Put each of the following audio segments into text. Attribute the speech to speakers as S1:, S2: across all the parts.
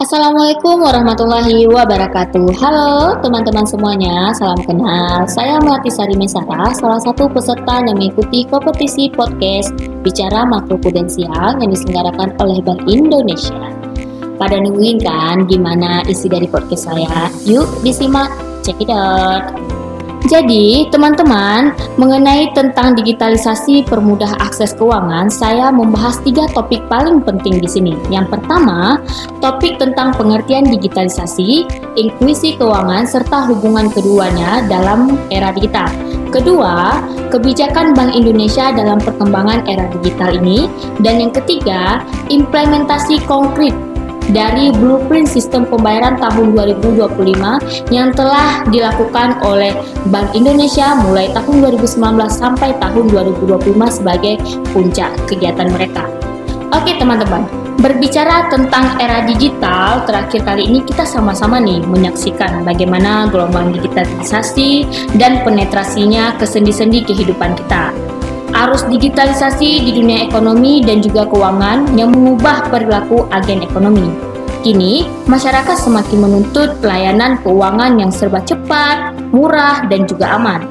S1: Assalamualaikum warahmatullahi wabarakatuh. Halo teman-teman semuanya, salam kenal. Saya Melati Sari Mesara, salah satu peserta yang mengikuti kompetisi podcast Bicara Makro Prudensial yang diselenggarakan oleh Bank Indonesia. Pada nungguin kan gimana isi dari podcast saya? Yuk disimak, check it out jadi, teman-teman, mengenai tentang digitalisasi permudah akses keuangan, saya membahas tiga topik paling penting di sini. Yang pertama, topik tentang pengertian digitalisasi, inklusi keuangan, serta hubungan keduanya dalam era digital. Kedua, kebijakan Bank Indonesia dalam perkembangan era digital ini. Dan yang ketiga, implementasi konkret dari blueprint sistem pembayaran tahun 2025 yang telah dilakukan oleh Bank Indonesia mulai tahun 2019 sampai tahun 2025 sebagai puncak kegiatan mereka. Oke teman-teman, berbicara tentang era digital, terakhir kali ini kita sama-sama nih menyaksikan bagaimana gelombang digitalisasi dan penetrasinya ke sendi-sendi kehidupan kita arus digitalisasi di dunia ekonomi dan juga keuangan yang mengubah perilaku agen ekonomi. Kini, masyarakat semakin menuntut pelayanan keuangan yang serba cepat, murah, dan juga aman.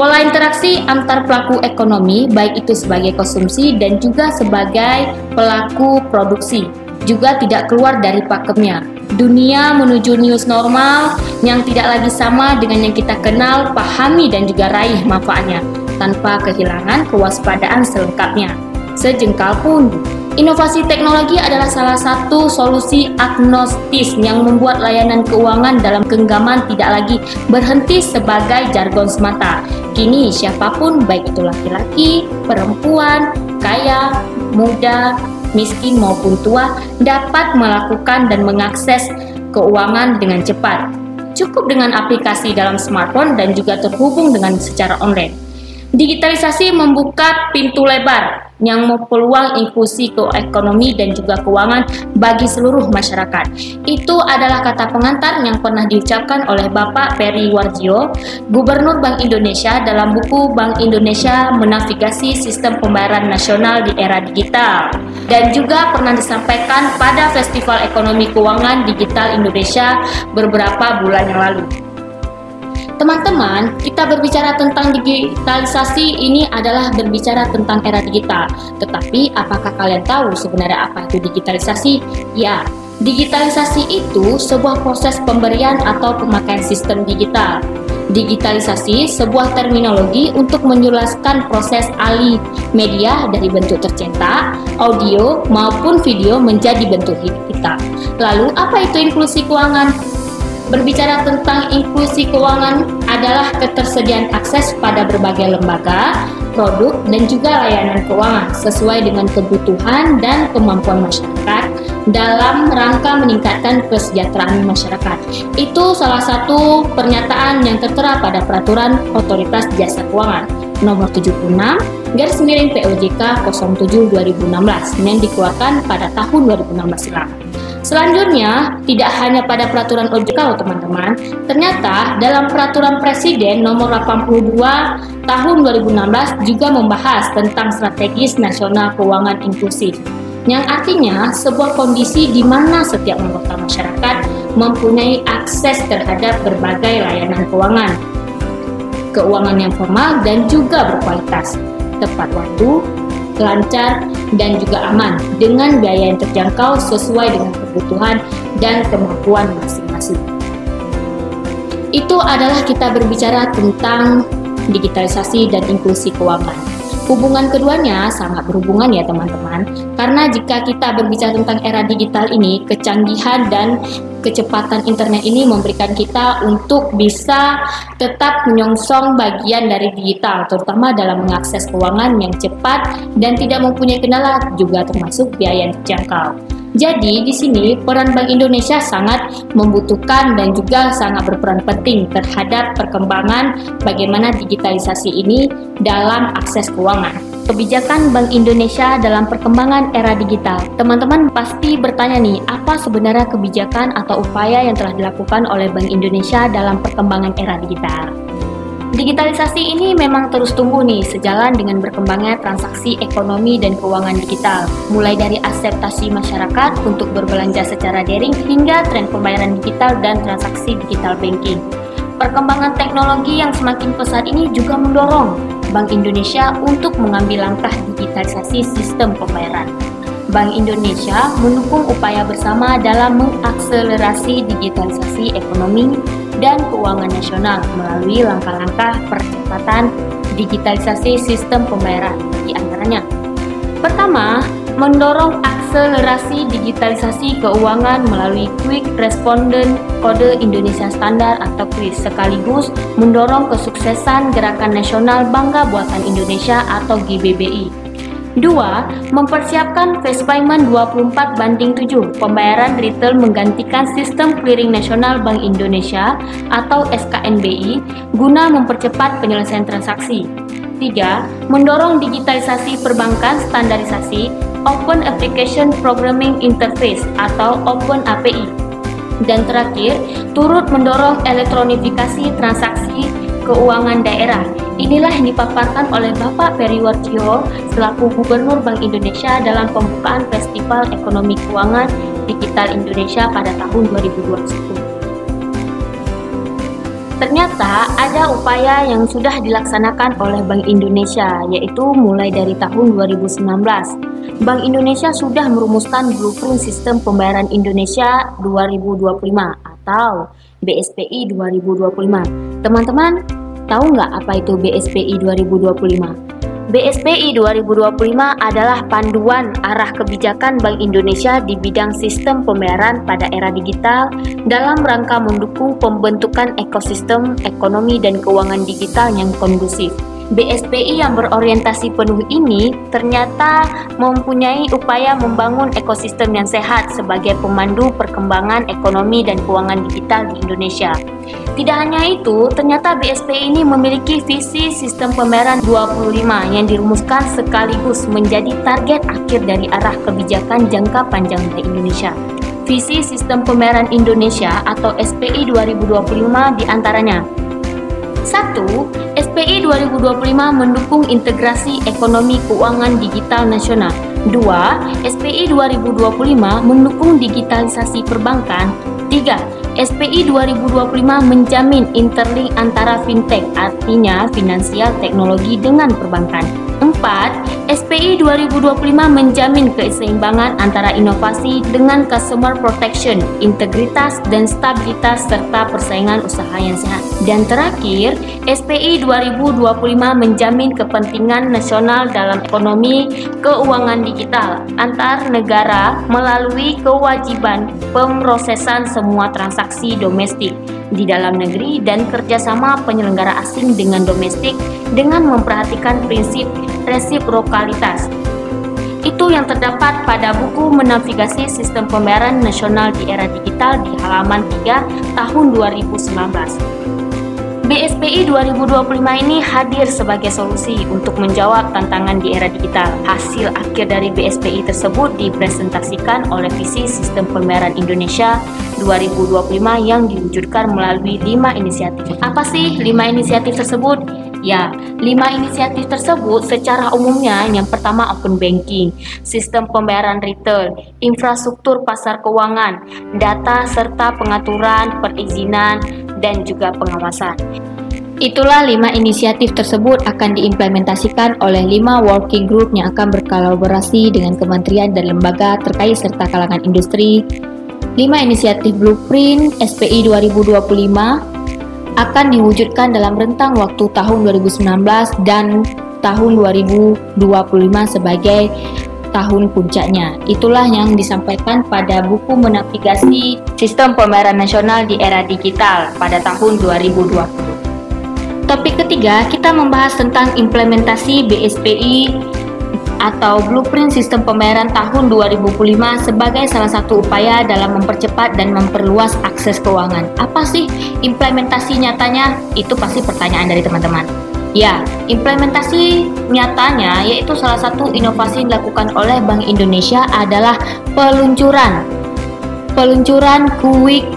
S1: Pola interaksi antar pelaku ekonomi, baik itu sebagai konsumsi dan juga sebagai pelaku produksi, juga tidak keluar dari pakemnya. Dunia menuju news normal yang tidak lagi sama dengan yang kita kenal, pahami, dan juga raih manfaatnya tanpa kehilangan kewaspadaan selengkapnya. Sejengkal pun, inovasi teknologi adalah salah satu solusi agnostis yang membuat layanan keuangan dalam genggaman tidak lagi berhenti sebagai jargon semata. Kini siapa pun baik itu laki-laki, perempuan, kaya, muda, miskin maupun tua dapat melakukan dan mengakses keuangan dengan cepat. Cukup dengan aplikasi dalam smartphone dan juga terhubung dengan secara online. Digitalisasi membuka pintu lebar yang peluang inklusi ke ekonomi dan juga keuangan bagi seluruh masyarakat. Itu adalah kata pengantar yang pernah diucapkan oleh Bapak Peri Warjio, Gubernur Bank Indonesia dalam buku Bank Indonesia Menavigasi Sistem Pembayaran Nasional di Era Digital dan juga pernah disampaikan pada Festival Ekonomi Keuangan Digital Indonesia beberapa bulan yang lalu. Teman-teman, kita berbicara tentang digitalisasi ini adalah berbicara tentang era digital. Tetapi apakah kalian tahu sebenarnya apa itu digitalisasi? Ya, digitalisasi itu sebuah proses pemberian atau pemakaian sistem digital. Digitalisasi sebuah terminologi untuk menjelaskan proses alih media dari bentuk tercetak, audio maupun video menjadi bentuk digital. Lalu apa itu inklusi keuangan? Berbicara tentang inklusi keuangan adalah ketersediaan akses pada berbagai lembaga, produk, dan juga layanan keuangan sesuai dengan kebutuhan dan kemampuan masyarakat dalam rangka meningkatkan kesejahteraan masyarakat. Itu salah satu pernyataan yang tertera pada peraturan Otoritas Jasa Keuangan nomor 76 garis miring POJK 07 2016 yang dikeluarkan pada tahun 2016 silam. Selanjutnya, tidak hanya pada peraturan OJK teman-teman, ternyata dalam peraturan Presiden nomor 82 tahun 2016 juga membahas tentang strategis nasional keuangan inklusif yang artinya sebuah kondisi di mana setiap anggota masyarakat mempunyai akses terhadap berbagai layanan keuangan, keuangan yang formal dan juga berkualitas, tepat waktu, lancar, dan juga aman dengan biaya yang terjangkau sesuai dengan kebutuhan dan kemampuan masing-masing. Itu adalah kita berbicara tentang digitalisasi dan inklusi keuangan. Hubungan keduanya sangat berhubungan ya teman-teman, karena jika kita berbicara tentang era digital ini, kecanggihan dan kecepatan internet ini memberikan kita untuk bisa tetap menyongsong bagian dari digital, terutama dalam mengakses keuangan yang cepat dan tidak mempunyai kendala, juga termasuk biaya yang terjangkau. Jadi di sini peran Bank Indonesia sangat membutuhkan dan juga sangat berperan penting terhadap perkembangan bagaimana digitalisasi ini dalam akses keuangan. Kebijakan Bank Indonesia dalam perkembangan era digital. Teman-teman pasti bertanya nih, apa sebenarnya kebijakan atau upaya yang telah dilakukan oleh Bank Indonesia dalam perkembangan era digital? Digitalisasi ini memang terus tumbuh nih sejalan dengan berkembangnya transaksi ekonomi dan keuangan digital, mulai dari akseptasi masyarakat untuk berbelanja secara daring hingga tren pembayaran digital dan transaksi digital banking. Perkembangan teknologi yang semakin pesat ini juga mendorong Bank Indonesia untuk mengambil langkah digitalisasi sistem pembayaran. Bank Indonesia mendukung upaya bersama dalam mengakselerasi digitalisasi ekonomi dan keuangan nasional melalui langkah-langkah percepatan digitalisasi sistem pembayaran di antaranya. Pertama, mendorong akselerasi digitalisasi keuangan melalui Quick Respondent Kode Indonesia Standar atau QRIS sekaligus mendorong kesuksesan Gerakan Nasional Bangga Buatan Indonesia atau GBBI 2. Mempersiapkan fast payment 24 banding 7 pembayaran retail menggantikan sistem clearing nasional Bank Indonesia atau SKNBI guna mempercepat penyelesaian transaksi. 3. Mendorong digitalisasi perbankan standarisasi Open Application Programming Interface atau Open API. Dan terakhir, turut mendorong elektronifikasi transaksi keuangan daerah Inilah yang dipaparkan oleh Bapak Periwarjo selaku Gubernur Bank Indonesia dalam pembukaan Festival Ekonomi Keuangan Digital Indonesia pada tahun 2021. Ternyata ada upaya yang sudah dilaksanakan oleh Bank Indonesia, yaitu mulai dari tahun 2019. Bank Indonesia sudah merumuskan Blueprint Sistem Pembayaran Indonesia 2025 atau BSPI 2025. Teman-teman, Tahu nggak apa itu BSPI 2025? BSPI 2025 adalah panduan arah kebijakan Bank Indonesia di bidang sistem pembayaran pada era digital dalam rangka mendukung pembentukan ekosistem ekonomi dan keuangan digital yang kondusif. BSPI yang berorientasi penuh ini ternyata mempunyai upaya membangun ekosistem yang sehat sebagai pemandu perkembangan ekonomi dan keuangan digital di Indonesia. Tidak hanya itu, ternyata BSPI ini memiliki visi sistem pembayaran 25 yang dirumuskan sekaligus menjadi target akhir dari arah kebijakan jangka panjang di Indonesia. Visi Sistem Pembayaran Indonesia atau SPI 2025 di antaranya 1. SPI 2025 mendukung integrasi ekonomi keuangan digital nasional. 2. SPI 2025 mendukung digitalisasi perbankan. 3. SPI 2025 menjamin interlink antara fintech, artinya finansial teknologi dengan perbankan. 4. SPI 2025 menjamin keseimbangan antara inovasi dengan customer protection, integritas dan stabilitas serta persaingan usaha yang sehat. Dan terakhir, SPI 2025 menjamin kepentingan nasional dalam ekonomi keuangan digital antar negara melalui kewajiban pemrosesan semua transaksi domestik di dalam negeri dan kerjasama penyelenggara asing dengan domestik dengan memperhatikan prinsip resiprokalitas. Itu yang terdapat pada buku Menavigasi Sistem Pembayaran Nasional di Era Digital di halaman 3 tahun 2019. BSPI 2025 ini hadir sebagai solusi untuk menjawab tantangan di era digital. Hasil akhir dari BSPI tersebut dipresentasikan oleh visi Sistem Pembayaran Indonesia 2025 yang diwujudkan melalui lima inisiatif. Apa sih lima inisiatif tersebut? Ya, lima inisiatif tersebut secara umumnya yang pertama open banking, sistem pembayaran retail, infrastruktur pasar keuangan, data serta pengaturan, perizinan, dan juga pengawasan. Itulah lima inisiatif tersebut akan diimplementasikan oleh lima working group yang akan berkolaborasi dengan kementerian dan lembaga terkait serta kalangan industri. Lima inisiatif blueprint SPI 2025 akan diwujudkan dalam rentang waktu tahun 2019 dan tahun 2025 sebagai tahun puncaknya. Itulah yang disampaikan pada buku menavigasi Sistem Pembayaran Nasional di Era Digital pada tahun 2020. Topik ketiga, kita membahas tentang implementasi BSPI atau Blueprint Sistem Pembayaran tahun 2005 sebagai salah satu upaya dalam mempercepat dan memperluas akses keuangan. Apa sih implementasi nyatanya? Itu pasti pertanyaan dari teman-teman. Ya, implementasi nyatanya yaitu salah satu inovasi yang dilakukan oleh Bank Indonesia adalah peluncuran peluncuran Quick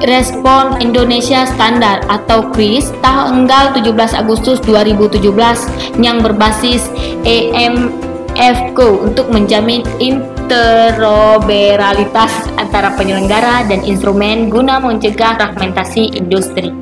S1: Respon Indonesia Standar atau KRIS tanggal 17 Agustus 2017 yang berbasis EMFCO untuk menjamin interoperabilitas antara penyelenggara dan instrumen guna mencegah fragmentasi industri.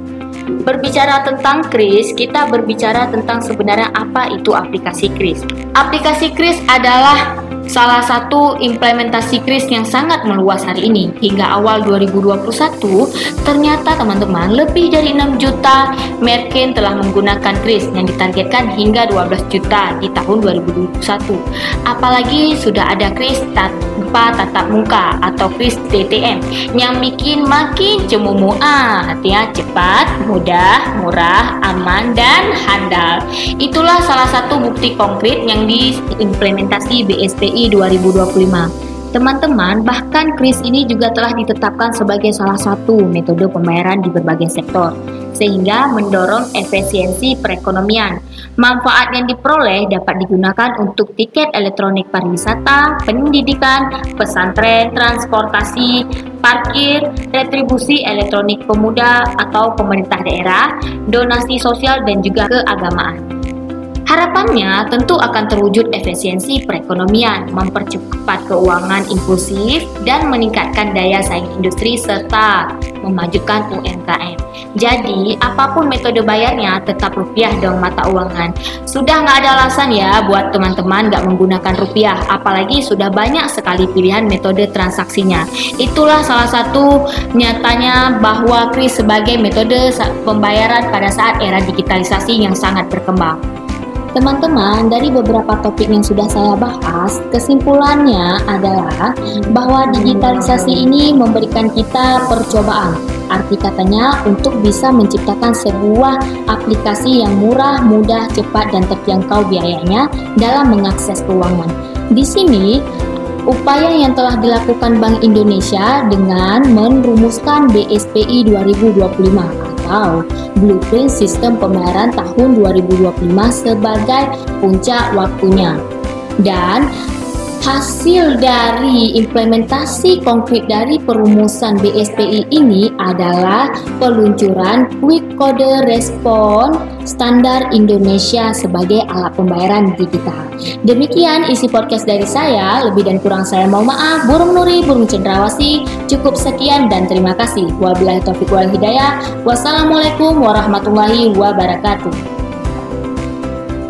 S1: Berbicara tentang kris, kita berbicara tentang sebenarnya apa itu aplikasi kris. Aplikasi kris adalah salah satu implementasi kris yang sangat meluas hari ini. Hingga awal 2021, ternyata teman-teman lebih dari 6 juta merchant telah menggunakan kris yang ditargetkan hingga 12 juta di tahun 2021. Apalagi sudah ada kris tanpa tatap muka atau kris TTM yang bikin makin cemumu ah, artinya cepat, mudah, murah, aman, dan handal. Itulah salah satu bukti konkret yang diimplementasi BSPI 2025. Teman-teman, bahkan kris ini juga telah ditetapkan sebagai salah satu metode pembayaran di berbagai sektor, sehingga mendorong efisiensi perekonomian. Manfaat yang diperoleh dapat digunakan untuk tiket elektronik pariwisata, pendidikan, pesantren, transportasi, parkir, retribusi elektronik pemuda atau pemerintah daerah, donasi sosial, dan juga keagamaan. Harapannya tentu akan terwujud efisiensi perekonomian, mempercepat keuangan inklusif, dan meningkatkan daya saing industri serta memajukan UMKM. Jadi, apa pun metode bayarnya tetap rupiah dong mata uangan. Sudah nggak ada alasan ya buat teman-teman nggak menggunakan rupiah, apalagi sudah banyak sekali pilihan metode transaksinya. Itulah salah satu nyatanya bahwa KRIS sebagai metode pembayaran pada saat era digitalisasi yang sangat berkembang. Teman-teman, dari beberapa topik yang sudah saya bahas, kesimpulannya adalah bahwa digitalisasi ini memberikan kita percobaan. Arti katanya untuk bisa menciptakan sebuah aplikasi yang murah, mudah, cepat, dan terjangkau biayanya dalam mengakses keuangan. Di sini, upaya yang telah dilakukan Bank Indonesia dengan merumuskan BSPI 2025 atau Blueprint Sistem Pembayaran tahun 2025 sebagai puncak waktunya. Dan hasil dari implementasi konkret dari perumusan BSPI ini adalah peluncuran Quick Code Response Standar Indonesia sebagai alat pembayaran digital. Demikian isi podcast dari saya, lebih dan kurang saya mau maaf. Burung Nuri, Burung Cendrawasi, cukup sekian dan terima kasih. Wabillahi taufiq wal hidayah. Wassalamualaikum warahmatullahi wabarakatuh.